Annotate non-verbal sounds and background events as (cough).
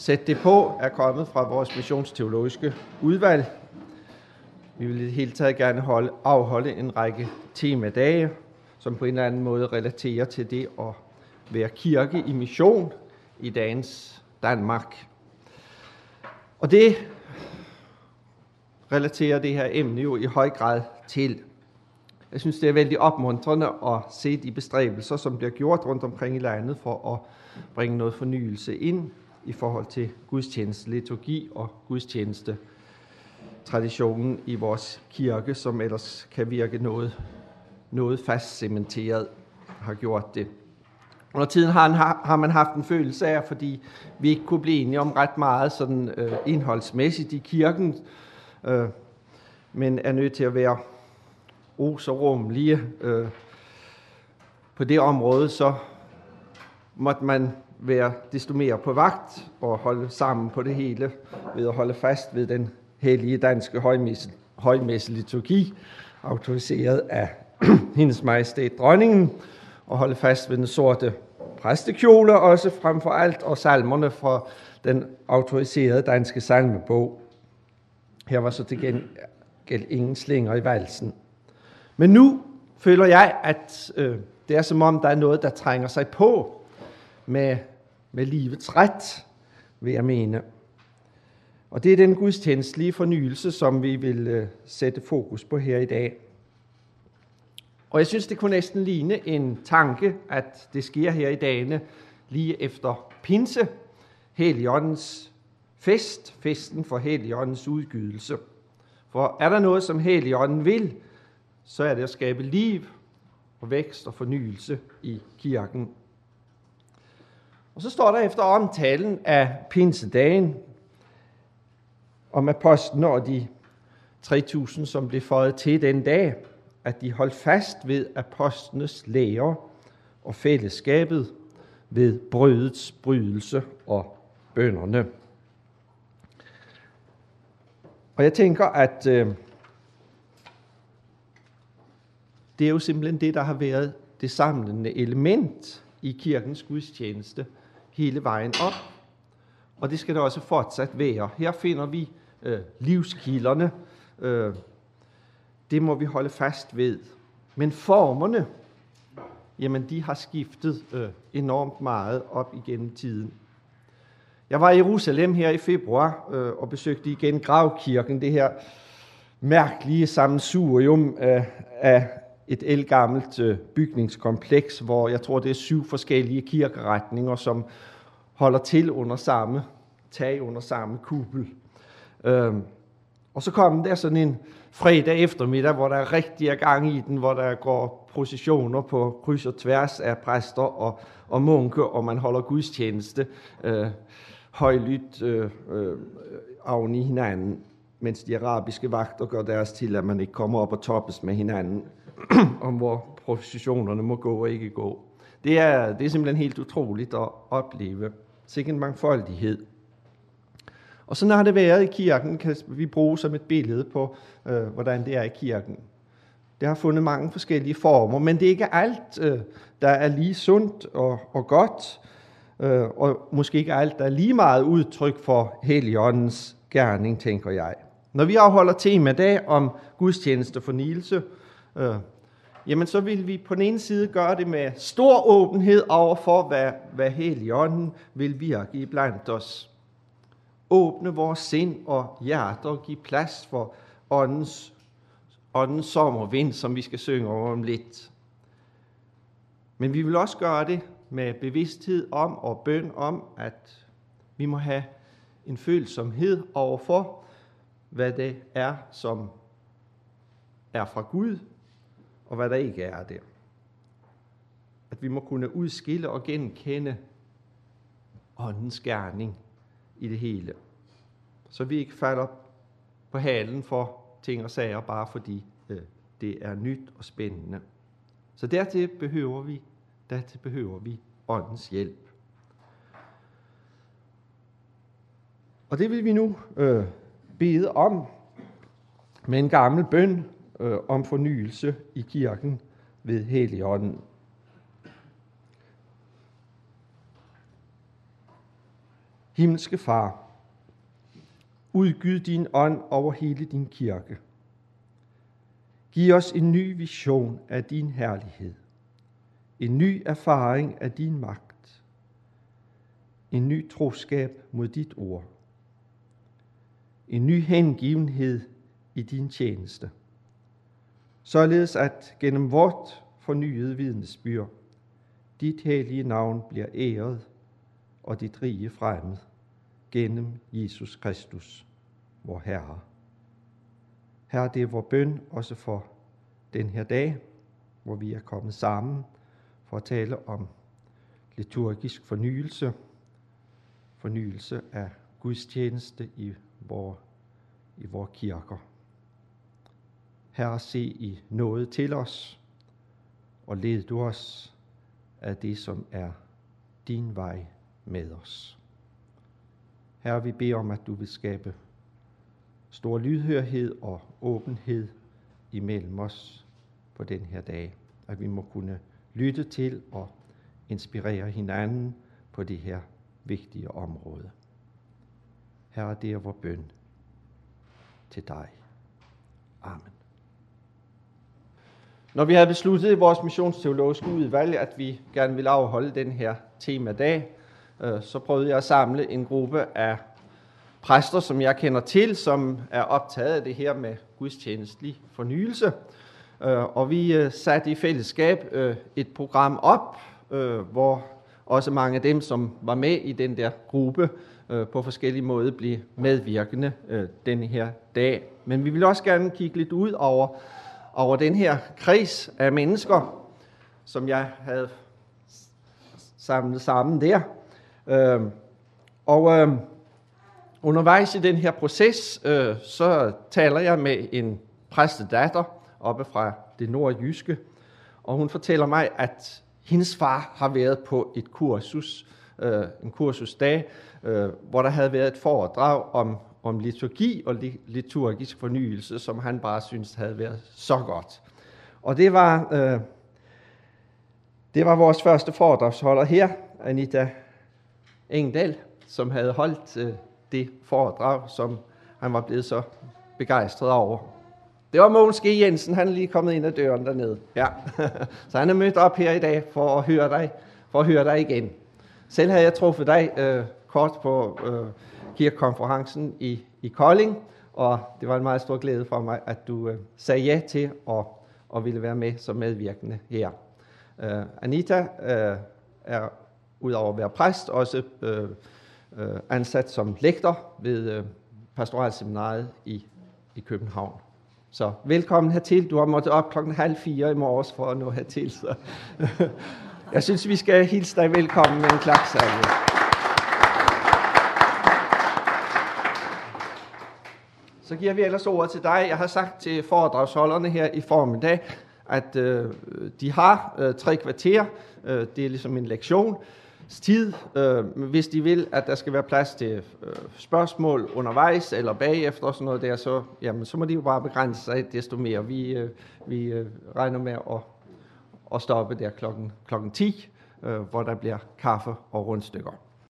Sæt det på er kommet fra vores missionsteologiske udvalg. Vi vil i det hele taget gerne holde, afholde en række temadage, som på en eller anden måde relaterer til det at være kirke i mission i dagens Danmark. Og det relaterer det her emne jo i høj grad til. Jeg synes, det er vældig opmuntrende at se de bestræbelser, som bliver gjort rundt omkring i landet for at bringe noget fornyelse ind i forhold til gudstjeneste, liturgi og gudstjeneste traditionen i vores kirke, som ellers kan virke noget, noget fast cementeret, har gjort det. Under tiden har, har man haft en følelse af, fordi vi ikke kunne blive enige om ret meget sådan, øh, indholdsmæssigt i kirken, øh, men er nødt til at være os og rumlige øh, på det område, så måtte man være desto mere på vagt og holde sammen på det hele ved at holde fast ved den hellige danske højmesse, liturgi, autoriseret af (clears throat) hendes majestæt dronningen, og holde fast ved den sorte præstekjole også frem for alt, og salmerne fra den autoriserede danske salmebog. Her var så til gengæld ingen slinger i valsen. Men nu føler jeg, at øh, det er som om, der er noget, der trænger sig på med, med livets ret, vil jeg mene. Og det er den gudstjenestlige fornyelse, som vi vil øh, sætte fokus på her i dag. Og jeg synes, det kunne næsten ligne en tanke, at det sker her i dagene lige efter pinse, Helligåndens fest, festen for Helligåndens udgydelse. For er der noget, som Helligånden vil, så er det at skabe liv og vækst og fornyelse i kirken. Og så står der efter omtalen af pinsedagen om apostlen og de 3000, som blev føjet til den dag, at de holdt fast ved apostlenes lære og fællesskabet ved brødets brydelse og bønderne. Og jeg tænker, at øh, det er jo simpelthen det, der har været det samlende element i kirkens gudstjeneste hele vejen op. Og det skal der også fortsat være. Her finder vi øh, livskilderne. Øh, det må vi holde fast ved. Men formerne, jamen de har skiftet øh, enormt meget op igennem tiden. Jeg var i Jerusalem her i februar øh, og besøgte igen gravkirken, det her mærkelige sammensurium af, af et elgammelt øh, bygningskompleks, hvor jeg tror, det er syv forskellige kirkeretninger, som holder til under samme tag, under samme kuppel. Øhm, og så kom der sådan en fredag eftermiddag, hvor der rigtig er gang i den, hvor der går processioner på kryds og tværs af præster og, og munke, og man holder gudstjeneste øh, højlydt øh, øh, oven i hinanden, mens de arabiske vagter gør deres til, at man ikke kommer op og toppes med hinanden, (clears throat) om hvor processionerne må gå og ikke gå. Det er, det er simpelthen helt utroligt at opleve. Sikke en mangfoldighed. Og sådan har det været i kirken, kan vi bruge som et billede på, øh, hvordan det er i kirken. Det har fundet mange forskellige former, men det er ikke alt, øh, der er lige sundt og, og godt, øh, og måske ikke alt, der er lige meget udtryk for Helligåndens gerning, tænker jeg. Når vi afholder tema dag om gudstjeneste for Nielse, øh, jamen så vil vi på den ene side gøre det med stor åbenhed over for, hvad, hvad Helligånden vil virke blandt os. Åbne vores sind og hjerter og give plads for åndens, åndens sommervind, som vi skal synge over om lidt. Men vi vil også gøre det med bevidsthed om og bøn om, at vi må have en følsomhed overfor, hvad det er, som er fra Gud, og hvad der ikke er det. At vi må kunne udskille og genkende åndens gerning i det hele. Så vi ikke falder på halen for ting og sager, bare fordi øh, det er nyt og spændende. Så dertil behøver vi, dertil behøver vi åndens hjælp. Og det vil vi nu øh, bede om med en gammel bøn øh, om fornyelse i kirken ved Helligånden. Himmelske Far, udgyd din ånd over hele din kirke. Giv os en ny vision af din herlighed. En ny erfaring af din magt. En ny troskab mod dit ord. En ny hengivenhed i din tjeneste. Således at gennem vort fornyede vidnesbyrd, dit hellige navn bliver æret og dit rige fremmet gennem Jesus Kristus, vor Herre. Herre, det er vores bøn også for den her dag, hvor vi er kommet sammen for at tale om liturgisk fornyelse, fornyelse af gudstjeneste i vores, i vores kirker. Herre, se i noget til os, og led du os af det, som er din vej med os. Herre, vi beder om, at du vil skabe stor lydhørhed og åbenhed imellem os på den her dag. At vi må kunne lytte til og inspirere hinanden på det her vigtige område. Herre, det er vores bøn til dig. Amen. Når vi havde besluttet i vores missionsteologiske udvalg, at vi gerne ville afholde den her temadag, dag, så prøvede jeg at samle en gruppe af præster, som jeg kender til, som er optaget af det her med gudstjenestelig fornyelse. Øh, og vi øh, satte i fællesskab et program op, hvor også mange af dem, som var med i den der gruppe, på forskellige måder blev medvirkende den her dag. Men vi vil også gerne kigge lidt ud over, over den her kreds af mennesker, som jeg havde samlet sammen der. Øhm, og øhm, undervejs i den her proces, øh, så taler jeg med en præstedatter oppe fra det nordjyske, og hun fortæller mig, at hendes far har været på et kursus, øh, en kursusdag, øh, hvor der havde været et foredrag om, om liturgi og liturgisk fornyelse, som han bare synes havde været så godt. Og det var, øh, det var vores første foredragsholder her, Anita Engdahl, som havde holdt øh, det foredrag, som han var blevet så begejstret over. Det var Mogens G. Jensen, han er lige kommet ind ad døren dernede. Ja. (laughs) så han er mødt op her i dag for at høre dig, for at høre dig igen. Selv havde jeg truffet dig øh, kort på øh, kirkekonferencen i, i Kolding, og det var en meget stor glæde for mig, at du øh, sagde ja til at, og ville være med som medvirkende her. Øh, Anita øh, er udover at være præst også øh, øh, ansat som lektor ved øh, pastoralseminaret i, i København. Så velkommen hertil. Du har måttet op klokken halv fire i morges for at nå hertil. Så. (laughs) Jeg synes, vi skal hilse dig velkommen med en klapsalve. Så giver vi ellers ordet til dig. Jeg har sagt til foredragsholderne her i formiddag, at øh, de har øh, tre kvarter. Øh, det er ligesom en lektion tid, øh, hvis de vil, at der skal være plads til øh, spørgsmål undervejs eller bagefter og sådan noget der, så, jamen, så må de jo bare begrænse sig desto mere. Vi, øh, vi øh, regner med at, at stoppe der klokken, klokken 10, øh, hvor der bliver kaffe og rundstykker.